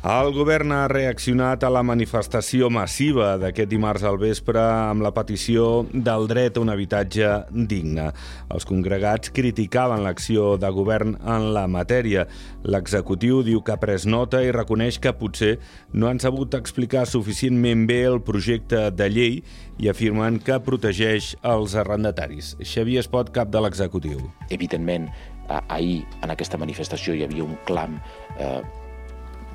El govern ha reaccionat a la manifestació massiva d'aquest dimarts al vespre amb la petició del dret a un habitatge digne. Els congregats criticaven l'acció de govern en la matèria. L'executiu diu que ha pres nota i reconeix que potser no han sabut explicar suficientment bé el projecte de llei i afirmen que protegeix els arrendataris. Xavier Espot, cap de l'executiu. Evidentment, ahir en aquesta manifestació hi havia un clam eh,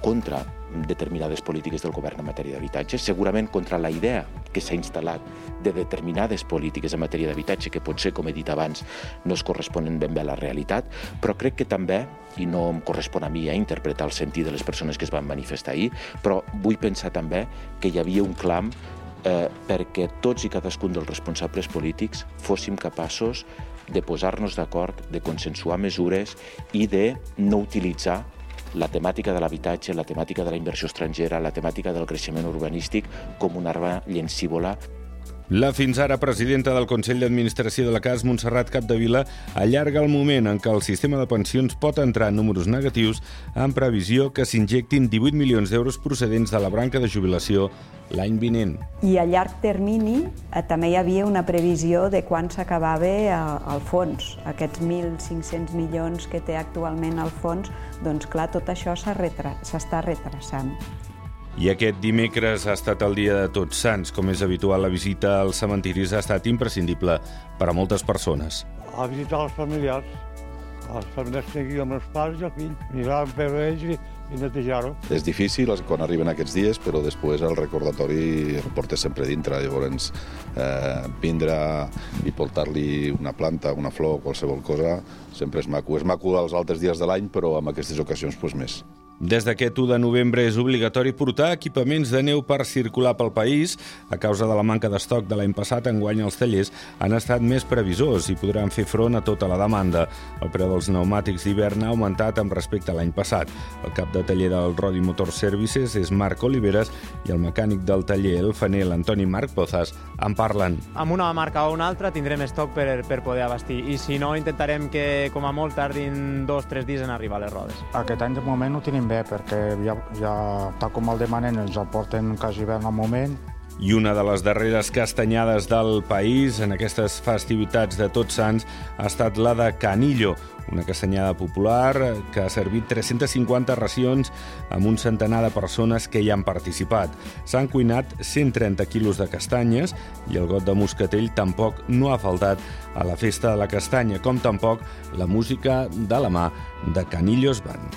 contra determinades polítiques del govern en matèria d'habitatge, segurament contra la idea que s'ha instal·lat de determinades polítiques en matèria d'habitatge que potser, com he dit abans, no es corresponen ben bé a la realitat, però crec que també, i no em correspon a mi a interpretar el sentit de les persones que es van manifestar ahir, però vull pensar també que hi havia un clam eh, perquè tots i cadascun dels responsables polítics fóssim capaços de posar-nos d'acord, de consensuar mesures i de no utilitzar la temàtica de l'habitatge, la temàtica de la inversió estrangera, la temàtica del creixement urbanístic com una arma llencívola la fins ara presidenta del Consell d'Administració de la CAS, Montserrat Capdevila, allarga el moment en què el sistema de pensions pot entrar en números negatius en previsió que s'injectin 18 milions d'euros procedents de la branca de jubilació l'any vinent. I a llarg termini eh, també hi havia una previsió de quan s'acabava eh, el fons. Aquests 1.500 milions que té actualment el fons, doncs clar, tot això s'està retra retrasant. I aquest dimecres ha estat el dia de Tots Sants. Com és habitual, la visita als cementiris ha estat imprescindible per a moltes persones. A visitar els familiars, els familiars que aquí amb els pares i el fill, mirar per ells i, i netejar-ho. És difícil quan arriben aquests dies, però després el recordatori el portes sempre dintre. Llavors, eh, vindre i portar-li una planta, una flor, qualsevol cosa, sempre és maco. És maco els altres dies de l'any, però en aquestes ocasions pues, més. Des d'aquest 1 de novembre és obligatori portar equipaments de neu per circular pel país. A causa de la manca d'estoc de l'any passat, enguany els tallers han estat més previsors i podran fer front a tota la demanda. El preu dels pneumàtics d'hivern ha augmentat amb respecte a l'any passat. El cap de taller del Rodi Motor Services és Marc Oliveres i el mecànic del taller El Fanel, Antoni Marc Pozas, en parlen. Amb una marca o una altra tindrem estoc per, per poder abastir i si no intentarem que com a molt tardin dos o tres dies en arribar a les rodes. Aquest any de moment no tenim bé, perquè ja, ja tal com el demanen ens el porten quasi bé en el moment. I una de les darreres castanyades del país en aquestes festivitats de Tots Sants ha estat la de Canillo, una castanyada popular que ha servit 350 racions amb un centenar de persones que hi han participat. S'han cuinat 130 quilos de castanyes i el got de moscatell tampoc no ha faltat a la festa de la castanya, com tampoc la música de la mà de Canillos Band.